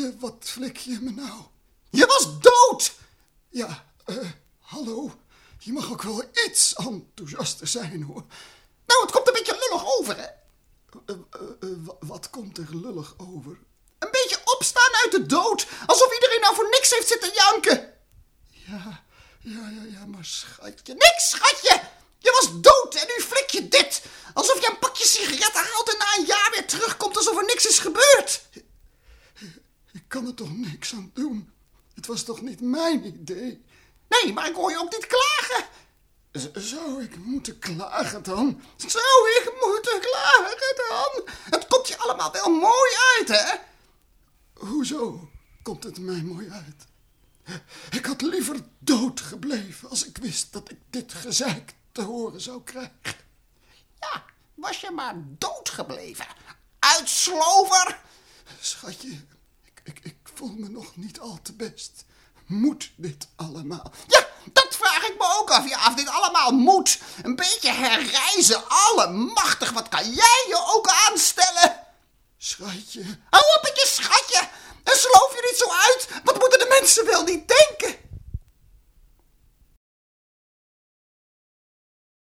je? Wat flik je me nou? Je was dood! Ja, eh, hallo. Je mag ook wel iets enthousiaster zijn, hoor. Nou, het komt een beetje lullig over, hè? Eh, eh, eh, wa- wat komt er lullig over? Een beetje opstaan uit de dood. Alsof iedereen nou voor niks heeft zitten janken. Ja, ja, ja, ja, maar schatje. Niks, schatje! Je was dood en nu flik je dit. Alsof je een pakje sigaretten haalt en na een jaar weer terugkomt alsof er niks is gebeurd. Ik kan er toch niks aan doen? Het was toch niet mijn idee? Nee, maar ik hoor je ook niet klagen. Z- zou ik moeten klagen dan? Zou ik moeten klagen dan? Het komt je allemaal wel mooi uit, hè? Hoezo komt het mij mooi uit? Ik had liever dood gebleven als ik wist dat ik dit gezeik te horen zou krijgen. Ja, was je maar dood gebleven. Uitslover! Schatje, ik, voel me nog niet al te best. Moet dit allemaal? Ja, dat vraag ik me ook af. Ja, of dit allemaal moet. Een beetje herreizen. Allemachtig, wat kan jij je ook aanstellen? Schatje, Hou op met je schatje. En sloof je niet zo uit. Wat moeten de mensen wel niet denken?